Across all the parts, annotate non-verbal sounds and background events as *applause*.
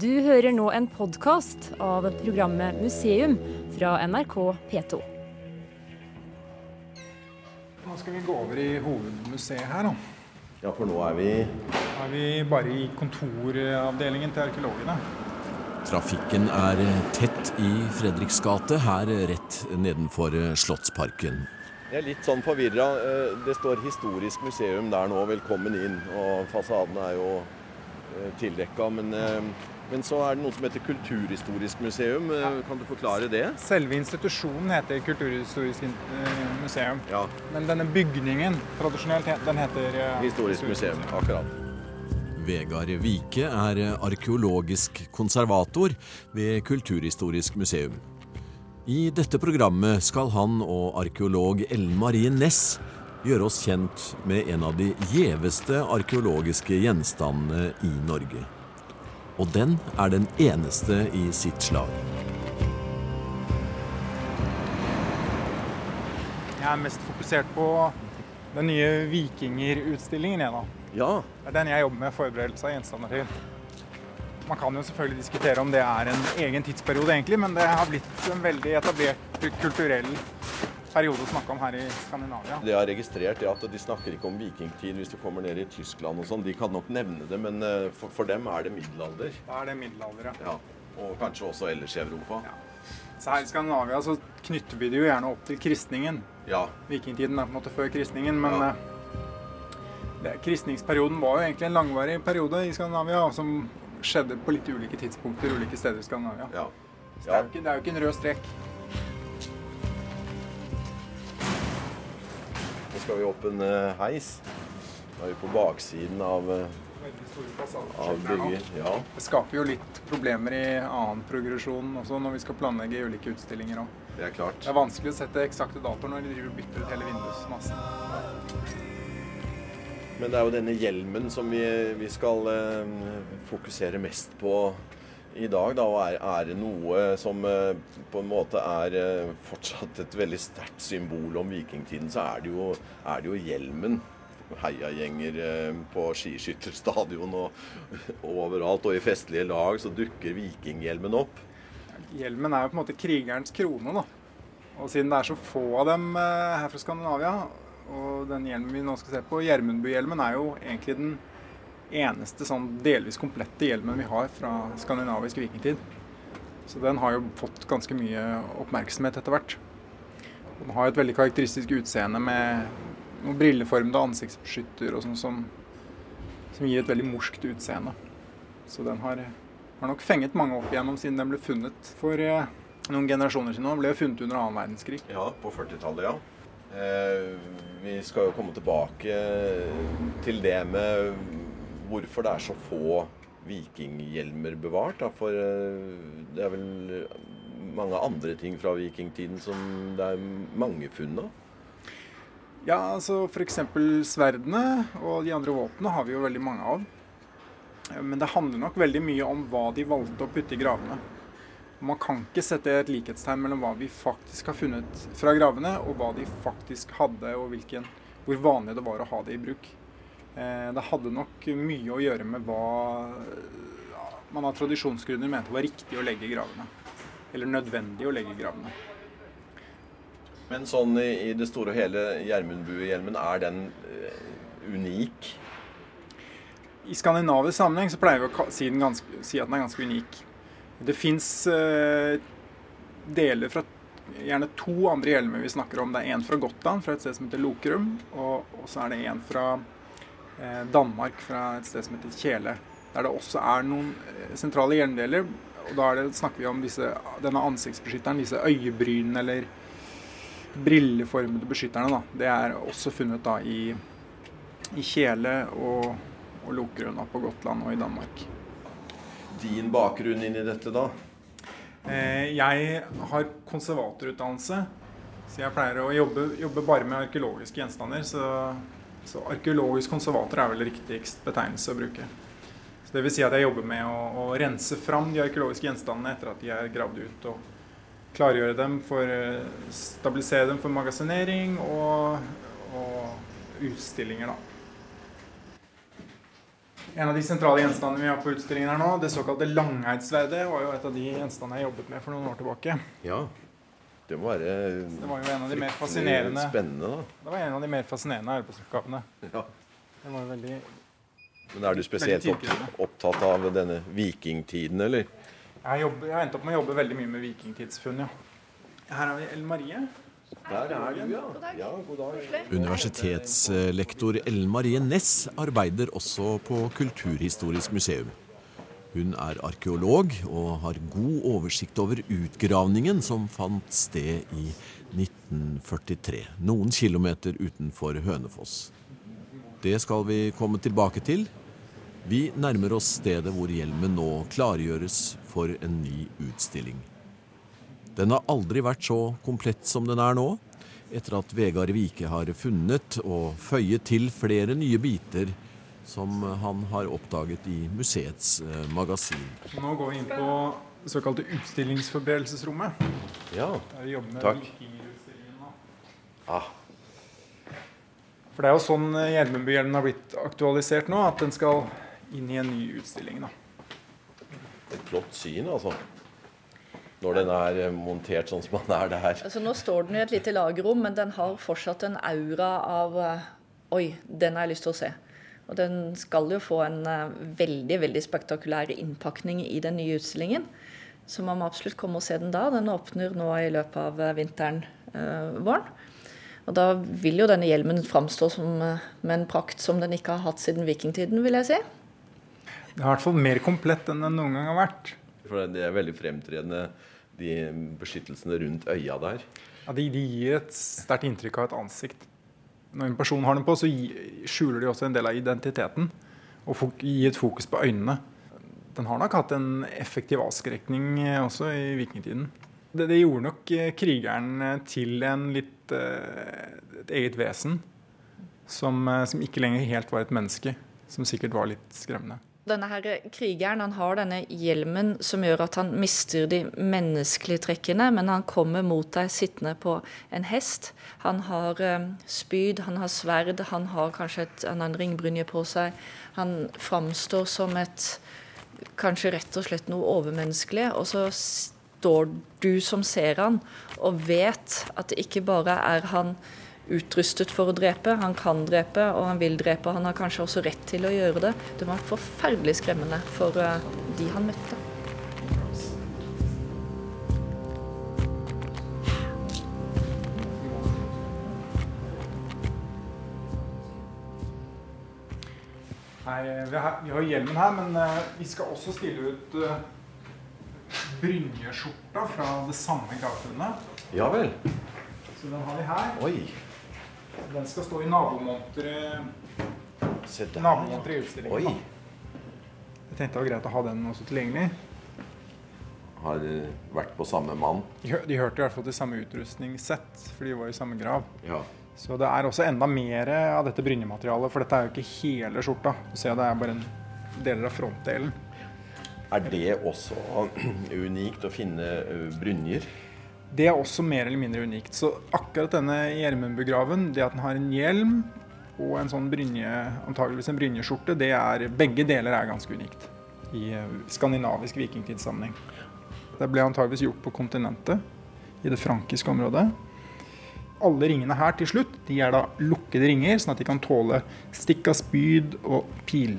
Du hører nå en podkast av programmet Museum fra NRK P2. Nå skal vi gå over i hovedmuseet her, da. Ja, for nå er vi Nå er vi bare i kontoravdelingen til arkeologene. Trafikken er tett i Fredriks gate, her rett nedenfor Slottsparken. Jeg er litt sånn forvirra. Eh, Det står 'Historisk museum' der nå. Velkommen inn. Og fasaden er jo eh, tildekka. Men, eh, men så er det noe som heter Kulturhistorisk museum. Ja. Kan du forklare det? Selve institusjonen heter Kulturhistorisk eh, museum. Ja. Men denne bygningen tradisjonelt den heter Historisk, Historisk museum. Akkurat. Vegard Vike er arkeologisk konservator ved Kulturhistorisk museum. I dette programmet skal han og arkeolog Ellen Marie Næss gjøre oss kjent med en av de gjeveste arkeologiske gjenstandene i Norge. Og den er den eneste i sitt slag. Jeg er mest fokusert på den nye Vikinger-utstillingen. jeg da. Ja. Det er den jeg jobber med forberedelse av gjenstander til. Man kan jo selvfølgelig diskutere om det er en egen tidsperiode, egentlig, men det har blitt en veldig etablert kulturell periode å snakke om her i Skandinavia. Det jeg har registrert, er at de snakker ikke om vikingtid hvis du kommer ned i Tyskland og sånn. De kan nok nevne det, men eh, for, for dem er det middelalder. Da er det middelalder, ja. Ja. Og kanskje også ellers i Europa. Ja. Så her i Skandinavia så knytter vi det jo gjerne opp til kristningen. Ja. Vikingtiden er på en måte før kristningen, men Ja. eh, det, kristningsperioden var jo egentlig en langvarig periode i Skandinavia, som skjedde på litt ulike tidspunkter ulike steder i Skandinavia. ja. Så det, er ikke, det er jo ikke en rød strek. Skal vi opp en eh, heis. Da er vi på baksiden av, eh. Ja. Det skaper jo litt problemer i annen progresjon også når vi skal planlegge ulike utstillinger òg. Det er klart. Det er vanskelig å sette eksakte datoer når de driver og bytter ut hele vindusmassen. Men det er jo denne hjelmen som vi, vi skal eh, fokusere mest på i dag. Da, og er, er noe som eh, på en måte er eh, fortsatt et veldig sterkt symbol om vikingtiden, så er det jo, er det jo hjelmen. Heiagjenger eh, på skiskytterstadion og, og *laughs* overalt, og i festlige lag så dukker vikinghjelmen opp. Hjelmen er jo på en måte krigerens krone, da. Og siden det er så få av dem her fra Skandinavia, og den hjelmen vi nå skal se på, Gjermundbuhjelmen, er jo egentlig den eneste sånn delvis komplette hjelmen vi har fra skandinavisk vikingtid. Så den har jo fått ganske mye oppmerksomhet etter hvert. Den har et veldig karakteristisk utseende med noen brilleformede ansiktsbeskytter og sånn som, som gir et veldig morskt utseende. Så den har, har nok fenget mange opp igjennom siden den ble funnet for eh, noen generasjoner siden. Den ble funnet under annen verdenskrig. Ja, på 40-tallet, ja. Eh, vi skal jo komme tilbake til det med hvorfor det er så få vikinghjelmer bevart. Da. For eh, det er vel mange andre ting fra vikingtiden som det er mange funn av. Ja, altså f.eks. sverdene og de andre våpnene har vi jo veldig mange av. Eh, Men det handler nok veldig mye om hva de valgte å putte i gravene. Man kan ikke sette et likhetstegn mellom hva vi faktisk har funnet fra gravene, og hva de faktisk hadde, og hvilken, hvor vanlig det var å ha det i bruk. Eh, Det hadde nok mye å gjøre med hva man av tradisjonsgrunner mente var riktig å legge i gravene. Eller nødvendig å legge i gravene. Men sånn i, i det store og hele, Gjermundbuehjelmen, er den eh, unik? I skandinavisk sammenheng så pleier vi å si, den ganske, si at den er ganske unik. Det fins eh, deler fra gjerne to andre hjelmer vi snakker om. Det er en fra Gotland, fra et sted som heter Lokrum. Og, og så er det en fra Danmark, fra et sted som heter Kjele. Der det også er noen eh, sentrale hjelmdeler. Og da det, snakker vi om disse, denne ansiktsbeskytteren, disse øyebrynene eller brilleformede beskytterne. Da. Det er også funnet da i, i Kjele og, og Lokerøna på Gotland og i Danmark. Din bakgrunn inn i dette, da? Eh, Jeg har konservatorutdannelse, så jeg pleier å jobbe, jobbe bare med arkeologiske gjenstander. Så, så arkeologisk konservator er vel riktigst betegnelse å bruke. Så det vil si at jeg jobber med å, å rense fram de arkeologiske gjenstandene etter at de er gravd ut. Og klargjøre dem for eh, Stabilisere dem for magasinering og, og utstillinger, da. En av de sentrale gjenstandene vi har på utstillingen her nå, det såkalte langeidsverdet, var jo et av de gjenstandene jeg jobbet med for noen år tilbake. Ja. Det må være Det var jo en av de mer fascinerende Spennende, da. Det var en av de mer fascinerende arbeidsoppgavene. Ja. Det var veldig Men er du spesielt opptatt av denne vikingtiden, eller? Jeg, jobber, jeg har endt opp med å jobbe veldig mye med vikingtidsfunn, ja. Her har vi Ellen Marie. Der er du, ja. ja god dag. Universitetslektor Ellen Marie Næss arbeider også på Kulturhistorisk museum. Hun er arkeolog og har god oversikt over utgravningen som fant sted i 1943, noen kilometer utenfor Hønefoss. Det skal vi komme tilbake til. Vi nærmer oss stedet hvor hjelmen nå klargjøres for en ny utstilling. Den har aldri vært så komplett som den er nå, etter at Vegard Vike har funnet og føyet til flere nye biter som han har oppdaget i museets eh, magasin. Nå går vi inn på det såkalte utstillingsforberedelsesrommet. Ja. Der vi jobber med Takk. Ah, For det er jo sånn eh, Gjermundbyhjelmen har blitt aktualisert nå, at den skal inn i en ny utstilling. da. et flott syn, altså. Når den er eh, montert sånn som den er der. Altså Nå står den i et lite lagerrom, men den har fortsatt en aura av eh, Oi, den har jeg lyst til å se. Og den skal jo få en eh, veldig veldig spektakulær innpakning i den nye utstillingen. Så man må absolutt komme og se den da. Den åpner nå i løpet av eh, vinteren eh, våren. Og da vil jo denne hjelmen framstå som, med en prakt som den ikke har hatt siden vikingtiden, vil jeg si. Det er i hvert fall mer komplett enn den noen gang har vært. For det er veldig fremtredende, de beskyttelsene rundt øya der. Ja, de, de gir et sterkt inntrykk av et ansikt. Når en person har den på, så skjuler de også en del av identiteten. Og gir et fokus på øynene. Den har nok hatt en effektiv avskrekning eh, også i vikingtiden. Det, det gjorde nok eh, krigeren eh, til litt et eget vesen. Som, som ikke lenger helt var et menneske. Som sikkert var litt skremmende. Denne her krigeren han har denne hjelmen som gjør at han mister de menneskelige trekkene, men han kommer mot deg sittende på en hest. Han har eh, spyd, han har sverd, han har kanskje et, han har en ringbrynje på seg. Han framstår som et kanskje rett og slett noe overmenneskelig. Og så står du som ser han og vet at det ikke bare er han utrustet for å drepe. Han kan drepe, og han vil drepe. Han har kanskje også rett til å gjøre det. Det var forferdelig skremmende for eh, de han møtte. Nei, vi har, hjelmen her, men eh, vi skal også stille ut uh, brynjeskjorta fra det samme gravfunnet. Ja vel. Så den har vi her. Oi. Den skal stå i nabomonteret nabomonter i utstillingen. Oi. Jeg tenkte det var greit å ha den også tilgjengelig. Har de vært på samme mann. De, hørte i hvert fall til samme utrustningssett, for de var i samme grav. Ja. Så det er også enda mer av dette brynjematerialet, for dette er jo ikke hele skjorta. Du ser det er bare en deler av frontdelen. Er det også *clears throat* unikt å finne eh, brynjer? Det er også mer eller mindre unikt. Så akkurat denne Gjermundbugraven, det at den har en hjelm og en sånn brynje, antageligvis en brynjeskjorte, det er, begge deler er ganske unikt i eh, skandinavisk vikingtidssammenheng. Det ble antageligvis gjort på kontinentet, i det frankiske området. Alle ringene her til slutt de er da lukkede ringer, sånn at de kan tåle stikk av spyd og pil,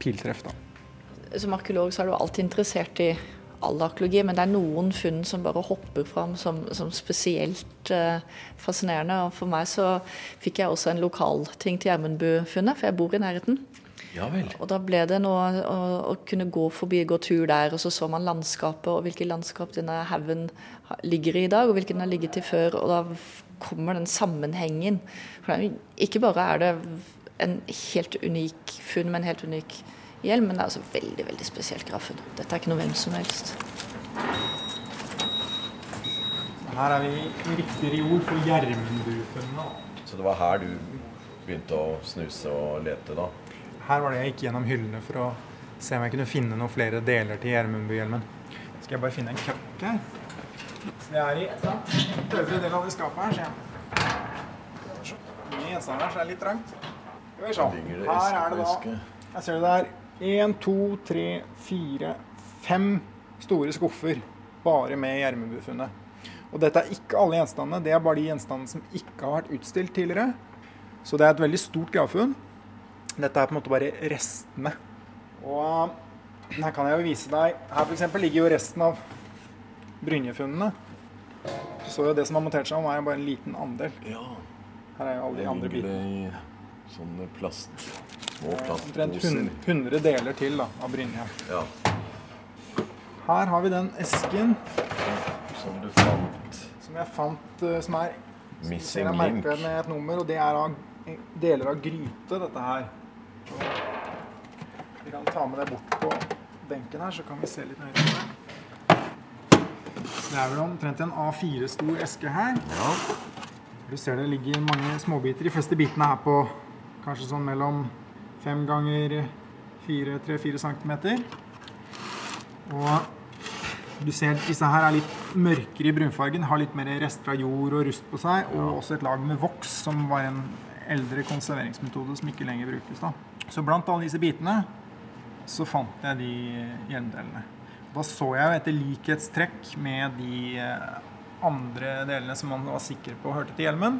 piltreff. da. Som arkeolog så er du alltid interessert i all arkeologi, men det er noen funn som bare hopper fram som, som spesielt eh, fascinerende. Og for meg så fikk jeg også en lokalting til Gjermundbu-funnet, for jeg bor i nærheten. Ja vel. Og da ble det noe å, å kunne gå forbi, gå tur der, og så så man landskapet, og hvilket landskap denne haugen ligger i i dag, og hvilken den har ligget i før. Og da kommer den sammenhengen. For ikke bare er det en helt unik funn men en helt unik hjelm, men det er altså veldig, veldig spesielt graffen. Dette er ikke noe hvem som helst. Her er vi i riktig reol for Gjermundbufunnet. Så det var her du begynte å snuse og lete, da? Her var det jeg gikk gjennom hyllene for å se om jeg kunne finne noen flere deler til Gjermundbuhjelmen. Skal jeg bare finne en køkk her? Så det er i øvre del av det skapet her, ser jeg. Så her, så det er litt trangt. Her er det da? Jeg ser det der. Én, to, tre, fire, fem store skuffer bare med Gjermundbufunnet. Og dette er ikke alle gjenstandene, det er bare de gjenstandene som ikke har vært utstilt tidligere. Så det er et veldig stort gravfunn. Dette er på en måte bare restene. Og her kan jeg jo vise deg Her f.eks. ligger jo resten av brynjefunnene. Så jo det som har montert seg om, er jo bare en liten andel. Ja. Her er jo alle de andre bitene. sånne plast, små plastposer. 100 deler til da, av brynje. Ja. Her har vi den esken Som du fant. som jeg fant, eh, som er Missing jeg link. med et nummer, og det er av deler av gryte, dette her. Vi kan ta med det bort på benken her, så kan vi se litt nøyere på det. Det er vel omtrent en A4-stor eske her. Ja. Du ser det ligger mange småbiter. De fleste bitene er på kanskje sånn mellom 5 ganger 3-4 cm. Og du ser disse her er litt mørkere i brunfargen, har litt mer rest fra jord og rust på seg, og også et lag med voks, som var en eldre konserveringsmetode som ikke lenger brukes. da. Så blant alle disse bitene så fant jeg de hjelmdelene. Da så jeg jo etter likhetstrekk med de eh, andre delene som man var sikker på hørte til hjelmen.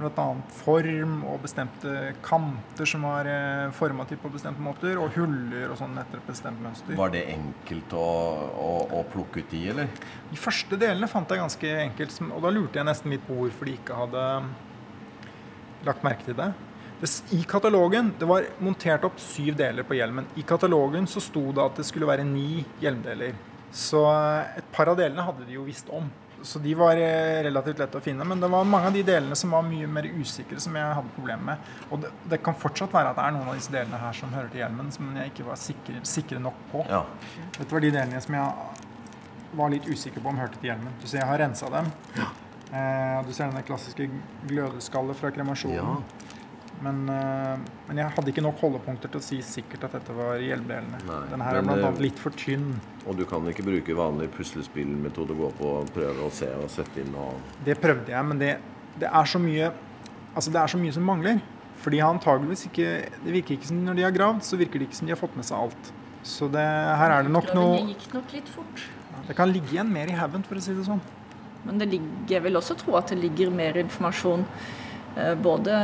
Bl.a. form og bestemte kanter som var eh, formativt på bestemte måter, og huller og sånn etter et bestemt mønster. Var det enkelt å, å, å plukke ut de, eller? De første delene fant jeg ganske enkelt, og da lurte jeg nesten litt på hvorfor de ikke hadde lagt merke til det. det. I katalogen Det var montert opp syv deler på hjelmen. I katalogen så sto det at det skulle være ni hjelmdeler. Så eh, et par av delene hadde de jo visst om. Så de var eh, relativt lette å finne. Men det var mange av de delene som var mye mer usikre, som jeg hadde problemer med. Og det, det kan fortsatt være at det er noen av disse delene her som hører til hjelmen, som jeg ikke var sikre, sikre nok på. Ja. Dette var de delene som jeg var litt usikker på om hørte til hjelmen. Du ser jeg har rensa dem. Eh, du ser denne klassiske glødeskallet fra kremasjonen. Ja. Men, eh, men jeg hadde ikke nok holdepunkter til å si sikkert at dette var hjelmdelene. Den her er blant eh, annet litt for tynn. Og du kan ikke bruke vanlig puslespillmetode, gå på og prøve å se og sette inn og Det prøvde jeg, men det, det er så mye Altså det er så mye som mangler. For de har antageligvis ikke Det virker ikke som når de har gravd, så virker det ikke som de har fått med seg alt. Så det, her er det nok noe noe gikk nok litt fort. Det kan ligge igjen mer i haugen, for å si det sånn. Men det ligger, jeg vil også tro at det ligger mer informasjon eh, både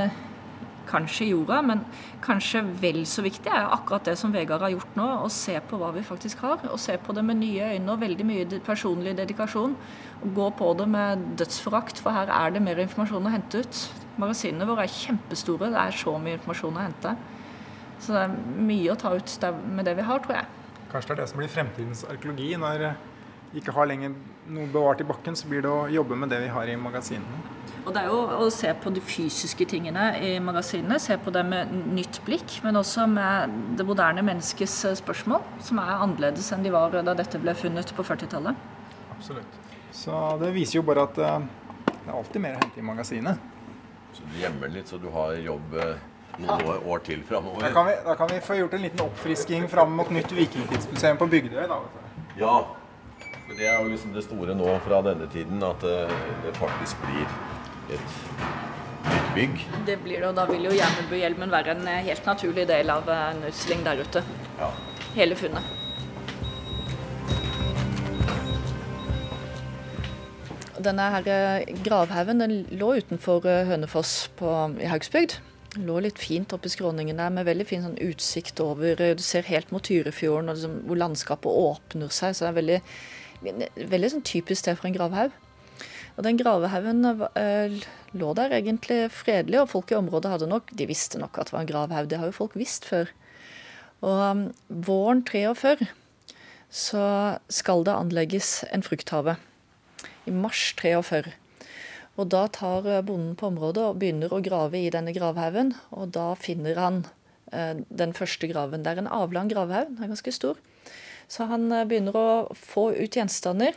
kanskje jorda, men kanskje vel så viktig er akkurat det som Vegard har gjort nå, å se på hva vi faktisk har. Og se på det med nye øyne og veldig mye personlig dedikasjon. Og gå på det med dødsforakt, for her er det mer informasjon å hente ut. Magasinene våre er kjempestore, det er så mye informasjon å hente. Så det er mye å ta ut med det vi har, tror jeg. Kanskje det er det som blir fremtidens arkeologi. Når vi ikke har lenger noe bevart i bakken, så blir det å jobbe med det vi har i magasinene. Og det er jo å se på de fysiske tingene i magasinene, se på det med nytt blikk, men også med det moderne menneskes eh, spørsmål, som er annerledes enn de var da dette ble funnet på 40-tallet. Absolutt. Så det viser jo bare at eh, det er alltid mer å hente i magasinet. Så du gjemmer litt, så du har jobb eh, noen år, år til Da framover. kan, vi, da kan vi få gjort en liten oppfrisking fram mot nytt vikingtidsmuseum på Bygdøy. Da, vet du. Ja. For det er jo liksom det store nå fra denne tiden, at det faktisk blir et nytt bygg. Det blir det, og da vil jo Gjermundbuhjelmen være en eh, helt naturlig del av eh, en utstilling der ute. Ja. Hele funnet. Denne her eh, gravhaugen den lå utenfor Hønefoss på, i Haugsbygd. Lå litt fint oppe i skråningen der med veldig fin sånn utsikt over Du ser helt mot Tyrifjorden, og liksom, hvor landskapet åpner seg. Så det er veldig, veldig sånn typisk sted for en gravhaug. Og den gravhaugen eh, lå der egentlig fredelig, og folk i området hadde nok De visste nok at det var en gravhaug, det har jo folk visst før. Og um, våren 43 så skal det anlegges en frukthave. I mars 43. Og da tar eh, bonden på området og begynner å grave i denne gravhaugen, og da finner han eh, den første graven. Det er en avlang gravhaug, den er ganske stor. Så han eh, begynner å få ut gjenstander.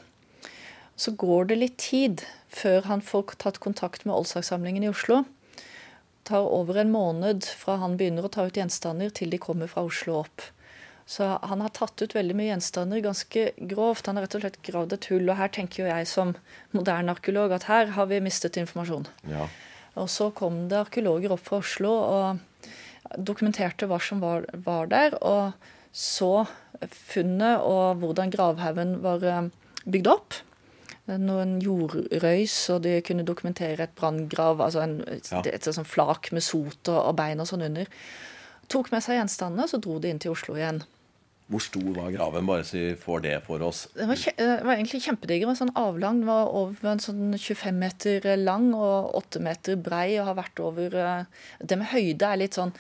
Så går det litt tid før han får tatt kontakt med Oldsakssamlingen i Oslo. Det tar over en måned fra han begynner å ta ut gjenstander, til de kommer fra Oslo opp. Så han har tatt ut veldig mye gjenstander ganske grovt. Han har rett og slett gravd et hull. Og her tenker jo jeg som moderne arkeolog at her har vi mistet informasjon. ja. Og så kom det arkeologer opp fra Oslo og dokumenterte hva som var, var der, og så funnet og hvordan gravhaugen var eh, bygd opp. Noen jordrøys, og de kunne dokumentere et branngrav, altså en, ja. et, et, sånn flak med sot og, og bein og sånn under. Tok med seg gjenstandene, så dro de inn til Oslo igjen. Hvor stor var graven, bare så vi får det for oss? Den var, det var egentlig kjempediger. Sånn avlang. Den var over en sånn 25 meter lang og 8 meter brei og har vært over eh, Det med høyde er litt sånn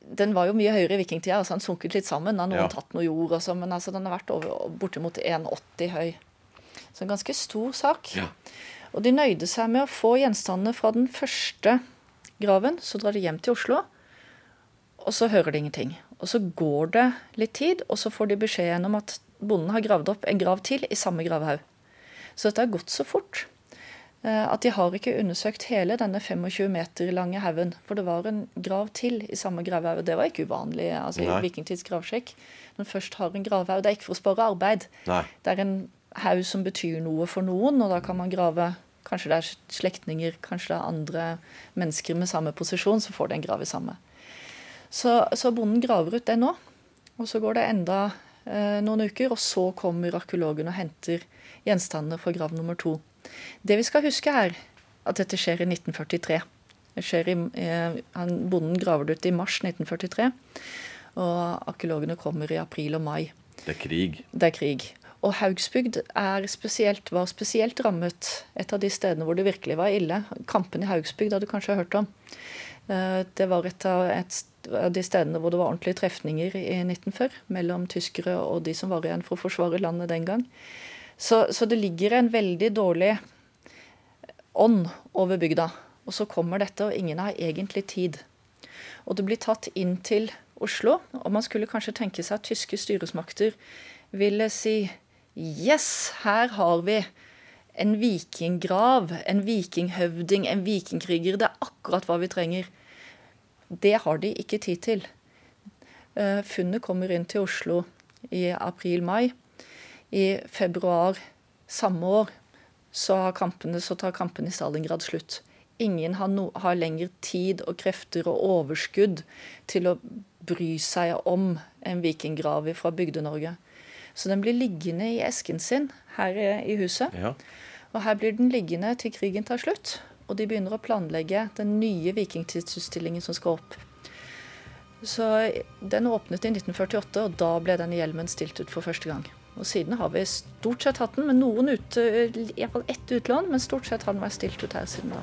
Den var jo mye høyere i vikingtida, altså den sunket litt sammen. Har noen ja. tatt noe jord også, men altså den har vært over, bortimot 1,80 høy. Så en ganske stor sak. Ja. Og de nøyde seg med å få gjenstandene fra den første graven. Så drar de hjem til Oslo, og så hører de ingenting. Og så går det litt tid, og så får de beskjeden om at bonden har gravd opp en grav til i samme gravhaug. Så dette har gått så fort eh, at de har ikke undersøkt hele denne 25 meter lange haugen. For det var en grav til i samme gravhaug. Det var ikke uvanlig altså, i vikingtids gravskikk. Når først har en gravhaug, det er ikke for å spare arbeid. Nei. Det er en haug som betyr noe for noen, og da kan man grave Kanskje det er slektninger, kanskje det er andre mennesker med samme posisjon, så får de en grav i samme. Så, så bonden graver ut det nå. Og så går det enda eh, noen uker, og så kommer arkeologen og henter gjenstandene for grav nummer to. Det vi skal huske, er at dette skjer i 1943. Det skjer i, eh, han, bonden graver det ut i mars 1943, og arkeologene kommer i april og mai. Det er krig. Det er krig. Og Haugsbygd spesielt, var spesielt rammet. Et av de stedene hvor det virkelig var ille. Kampen i Haugsbygd har du kanskje hørt om. Eh, det var et av, et de stedene hvor det var ordentlige trefninger i 1940 mellom tyskere og de som var igjen for å forsvare landet den gang. Så, så det ligger en veldig dårlig ånd over bygda. Og så kommer dette, og ingen har egentlig tid. Og det blir tatt inn til Oslo, og man skulle kanskje tenke seg at tyske styresmakter ville si Yes, her har vi en vikinggrav, en vikinghøvding, en vikingkriger. Det er akkurat hva vi trenger. Det har de ikke tid til. Eh, funnet kommer inn til Oslo i april-mai. I februar samme år så, kampene, så, tar kampene i Stalingrad slutt. Ingen har, no, har lenger tid og krefter og overskudd til å bry seg om en vikinggrav fra Bygde-Norge. Så den blir liggende i esken sin her i huset. Ja. Og her blir den liggende til krigen tar slutt. Og de begynner å planlegge den nye vikingtidsutstillingen som skal opp. Så Den åpnet i 1948, og da ble denne hjelmen stilt ut for første gang. Og Siden har vi stort sett hatt den, med noen ute, iallfall ett utlån, men stort sett har den vært stilt ut her siden da.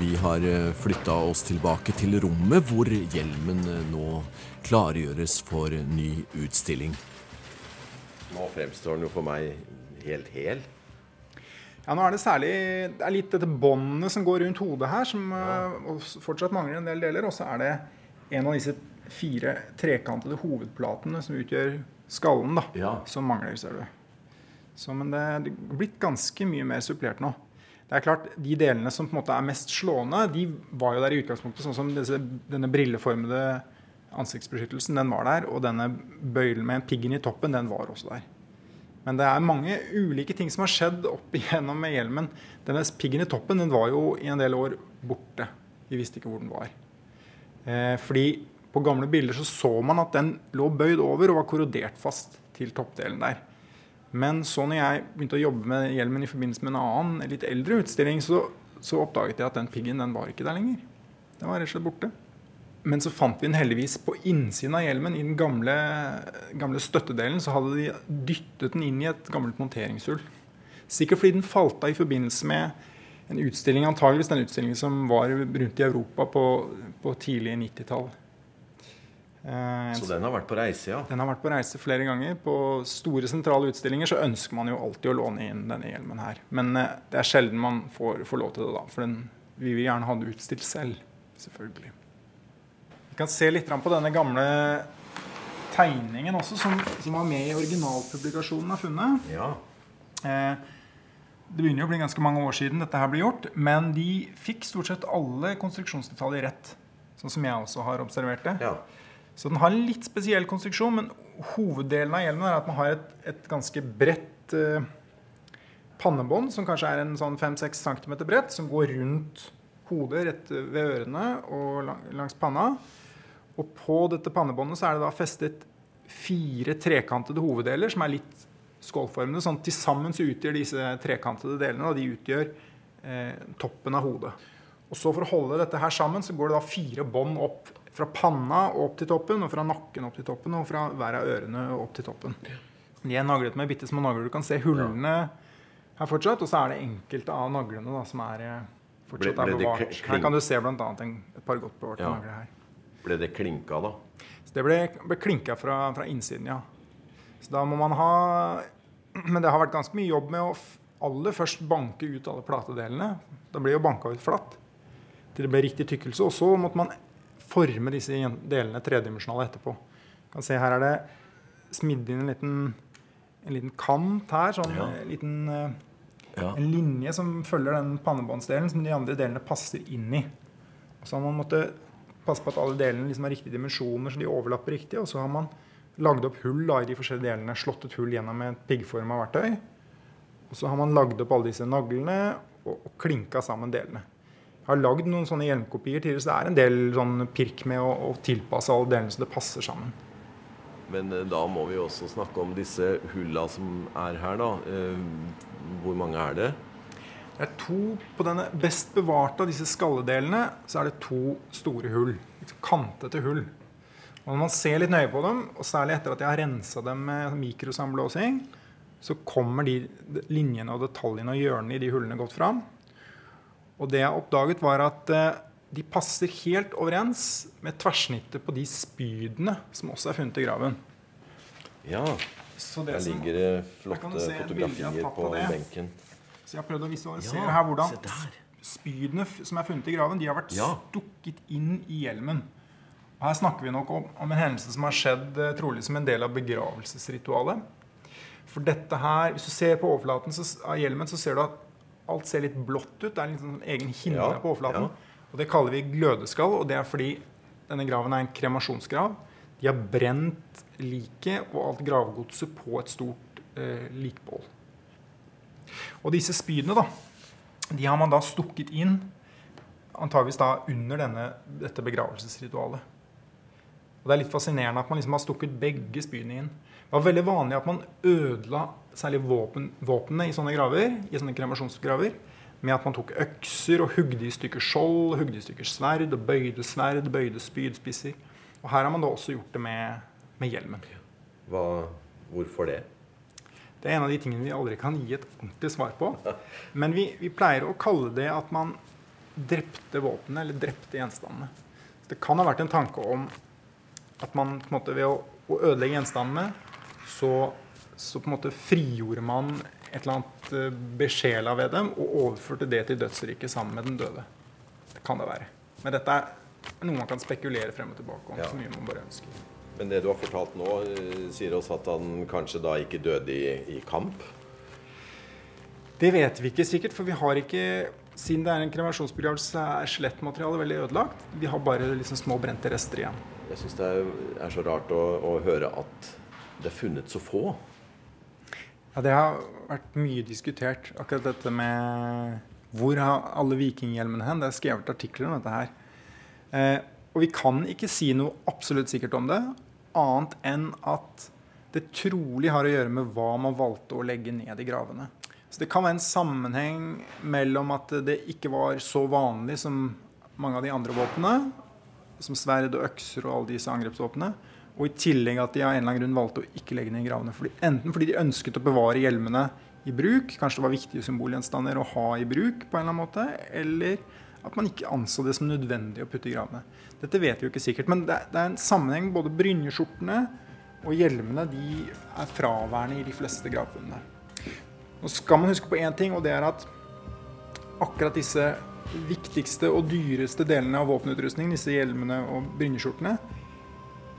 Vi har eh, flytta oss tilbake til rommet hvor hjelmen nå nå klargjøres for ny utstilling. Nå fremstår den jo for meg helt hel. Ja, nå er det særlig Det er litt dette båndet som går rundt hodet her, som ja. uh, fortsatt mangler en del deler. Og så er det en av disse fire trekantede hovedplatene som utgjør skallen, da, ja. som mangler, ser du. Så, men det er blitt ganske mye mer supplert nå. Det er klart, De delene som på en måte er mest slående, de var jo der i utgangspunktet. Sånn som disse, denne brilleformede ansiktsbeskyttelsen, den var der. Og denne bøylen med piggen i toppen, den var også der. Men det er mange ulike ting som har skjedd opp *laughs* igjennom med hjelmen. Denne piggen i toppen den var jo i en del år borte. Vi visste ikke hvor den var. Eh, fordi på gamle bilder så, så man at den lå bøyd over og var korrodert fast til toppdelen der. Men så når jeg begynte å jobbe med hjelmen i forbindelse med en annen, litt eldre utstilling, så, så oppdaget jeg at den piggen den var ikke der lenger. Den var rett og slett borte. Men så fant vi den heldigvis på innsiden av hjelmen. I den gamle, gamle, støttedelen så hadde de dyttet den inn i et gammelt monteringshull. Sikkert fordi den falt av i forbindelse med en utstilling, antageligvis den utstillingen som var rundt i Europa på, på tidlig 90-tall. Eh, så den har vært på reise, ja? Den har vært på reise flere ganger. På store sentrale utstillinger så ønsker man jo alltid å låne inn denne hjelmen her. Men eh, det er sjelden man får, får lov til det da. For den, vi vil gjerne ha den utstilt selv. Selvfølgelig kan se litt på denne gamle tegningen også, som, som var med i originalpublikasjonen av funnet. Ja. Eh, det begynner jo å bli ganske mange år siden dette her ble gjort. Men de fikk stort sett alle konstruksjonsdetaljer rett. Sånn som jeg også har observert det. Ja. Så den har en litt spesiell konstruksjon, men hoveddelen av hjelmen er at man har et, et ganske bredt eh, pannebånd, som kanskje er en sånn 5-6 cm bredt, som går rundt hodet rett ved ørene og langs panna. Og på dette pannebåndet så er det da festet fire trekantede hoveddeler som er litt skålformede. Sånn til sammen så utgjør disse trekantede delene og de utgjør eh, toppen av hodet. Og så For å holde dette her sammen så går det da fire bånd opp fra panna opp til toppen, og fra nakken opp til toppen, og fra hver av ørene opp til toppen. De er naglet med bitte små nagler. Du kan se hullene her fortsatt. Og så er det enkelte av naglene da, som er eh, fortsatt ble, ble er bevart. Her kan du se bl.a. et par godt bevarte ja. nagler her. Ble det klinka, da? Så det ble, ble klinka fra, fra, innsiden, ja. Så da må man ha *clears throat* Men det har vært ganske mye jobb med å aller først banke ut alle platedelene. Da ble jo banka ut flatt til det ble riktig tykkelse. Og så måtte man forme disse delene tredimensjonale etterpå. Du kan se Her er det smidd inn en liten, en liten kant her. sånn ja. liten eh, ja. En linje som følger den pannebåndsdelen som de andre delene passer inn i. Så har man måttet passe på at alle delene liksom har riktige dimensjoner, så de overlapper riktig. Og så har man lagd opp hull da, i de forskjellige delene, slått et hull gjennom et piggforma verktøy. Og så har man lagd opp alle disse naglene og, og klinka sammen delene. Jeg har lagd noen sånne hjelmkopier tidligere, så det er en del sånn pirk med å, å tilpasse alle delene så det passer sammen. Men eh, da må vi også snakke om disse hulla som er her, da. Eh, hvor mange er det? Det er to På denne best bevarte av disse skalledelene så er det to store hull. Kantete hull. Og Når man ser litt nøye på dem, og særlig etter at jeg har rensa dem med mikrosamblåsing, så kommer de linjene og detaljene og hjørnene i de hullene godt fram. Og det jeg oppdaget, var at eh, de passer helt overens med tverrsnittet på de spydene som også er funnet i graven. Ja, der ligger det flotte fotografier på benken. Så jeg har prøvd å visualisere ja, her hvordan spydene som er funnet i graven, de har vært ja. stukket inn i hjelmen. Og her snakker vi nok om, om en hendelse som har skjedd eh, trolig som en del av begravelsesritualet. For dette her, Hvis du ser på overflaten så, av hjelmen, så ser du at alt ser litt blått ut. Det er en sånn egen hinne ja, på overflaten. Ja. Og Det kaller vi glødeskall. og det er fordi denne graven er en kremasjonsgrav. De har brent liket og alt gravgodset på et stort eh, likbål. Og disse spydene da, de har man da stukket inn antageligvis da under denne, dette begravelsesritualet. Og Det er litt fascinerende at man liksom har stukket begge spydene inn. Det var veldig vanlig at man ødela særlig våpen, våpnene i sånne graver, i sånne kremasjonsgraver med at man tok økser og hugde i stykker skjold, hugde i stykker sverd, og bøyde sverd, bøyde spydspisser. Og her har man da også gjort det med, med hjelmen. Hva, hvorfor det? Det er en av de tingene vi aldri kan gi et ordentlig svar på. Men vi, vi pleier å kalle det at man drepte våpenet, eller drepte gjenstandene. Så det kan ha vært en tanke om at man på en måte ved å, å ødelegge gjenstandene, så, så, på en måte frigjorde man et eller annet eh, besjela ved dem og overførte det til dødsriket sammen med den døde. Det kan det være. Men dette er noe man kan spekulere frem og tilbake om. Ja. så mye man bare ønsker. Men det du har fortalt nå, eh, sier oss at han kanskje da ikke døde i, i kamp? Det vet vi ikke sikkert, for vi har ikke Siden det er en kremasjonsbegravelse, er skjelettmaterialet veldig ødelagt. Vi har bare liksom små brente rester igjen. Jeg syns det er så rart å, å, høre at det er funnet så få. Ja, Det har vært mye diskutert, akkurat dette med hvor har alle vikinghjelmene hen? Det er skrevet artikler om dette her. Eh, og vi kan ikke si noe absolutt sikkert om det annet enn at det trolig har å gjøre med hva man valgte å legge ned i gravene. Så Det kan være en sammenheng mellom at det ikke var så vanlig som mange av de andre våpnene, som sverd og økser og alle disse angrepsvåpnene, og i tillegg at de av en eller annen grunn valgte å ikke legge ned gravene. Fordi, enten fordi de ønsket å bevare hjelmene i bruk, kanskje det var viktige symbolgjenstander å ha i bruk, på en eller annen måte, eller at man ikke anså det som nødvendig å putte i gravene. Dette vet vi jo ikke sikkert, men det, er en sammenheng. Både brynjeskjortene og hjelmene de er fraværende i de fleste gravfunnene. Nå skal man huske på én ting, og det er at akkurat disse viktigste og dyreste delene av våpenutrustning, disse hjelmene og brynjeskjortene,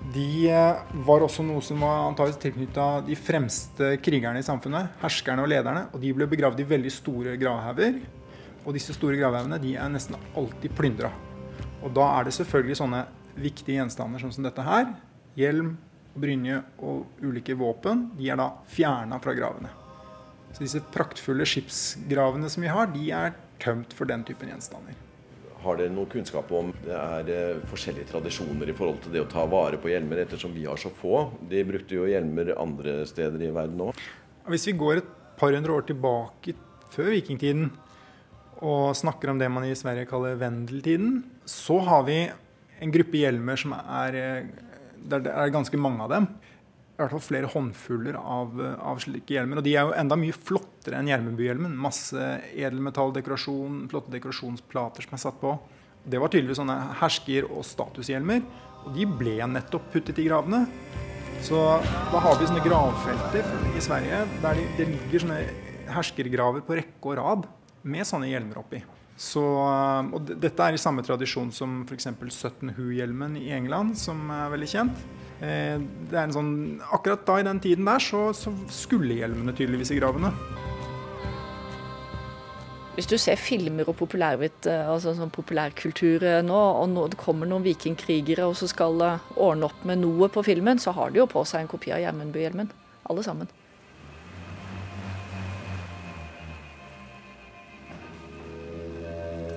de eh, var også noe som var antakeligvis tilknytta de fremste krigerne i samfunnet, herskerne og lederne. Og de ble begravd i veldig store gravhauger. Og disse store gravhaugene er nesten alltid plyndra. Og da er det selvfølgelig sånne viktige gjenstander sånn som dette her. Hjelm, brynje og ulike våpen. De er da fjerna fra gravene. Så disse praktfulle skipsgravene som vi har, de er tømt for den typen gjenstander. Har dere noe kunnskap om det er eh, forskjellige tradisjoner i forhold til det å ta vare på hjelmer, ettersom vi har så få? De brukte jo hjelmer andre steder i verden òg. Hvis vi går et par hundre år tilbake før vikingtiden og snakker om det man i Sverige kaller vendeltiden, så har vi en gruppe hjelmer som er Der det er ganske mange av dem. I hvert fall flere håndfuller av, av slike hjelmer. Og de er jo enda mye flottere enn Gjermundbyhjelmen. Masse edelmetalldekorasjon, flotte dekorasjonsplater som er satt på. Det var tydeligvis sånne hersker- og statushjelmer. Og de ble nettopp puttet i gravene. Så da har vi sånne gravfelter i Sverige der det de ligger sånne herskergraver på rekke og rad med sånne hjelmer oppi. Så, og dette er i samme tradisjon som f.eks. Sutton Hoo-hjelmen i England, som er veldig kjent. Eh, det er en sånn, akkurat da i den tiden der så, så skulle hjelmene tydeligvis i gravene. Hvis du ser filmer og populærvit, eh, altså sånn populærkultur eh, nå, og nå, det kommer noen vikingkrigere og så skal ordne opp med noe på filmen, så har de jo på seg en kopi av Gjermundbyhjelmen. Alle sammen.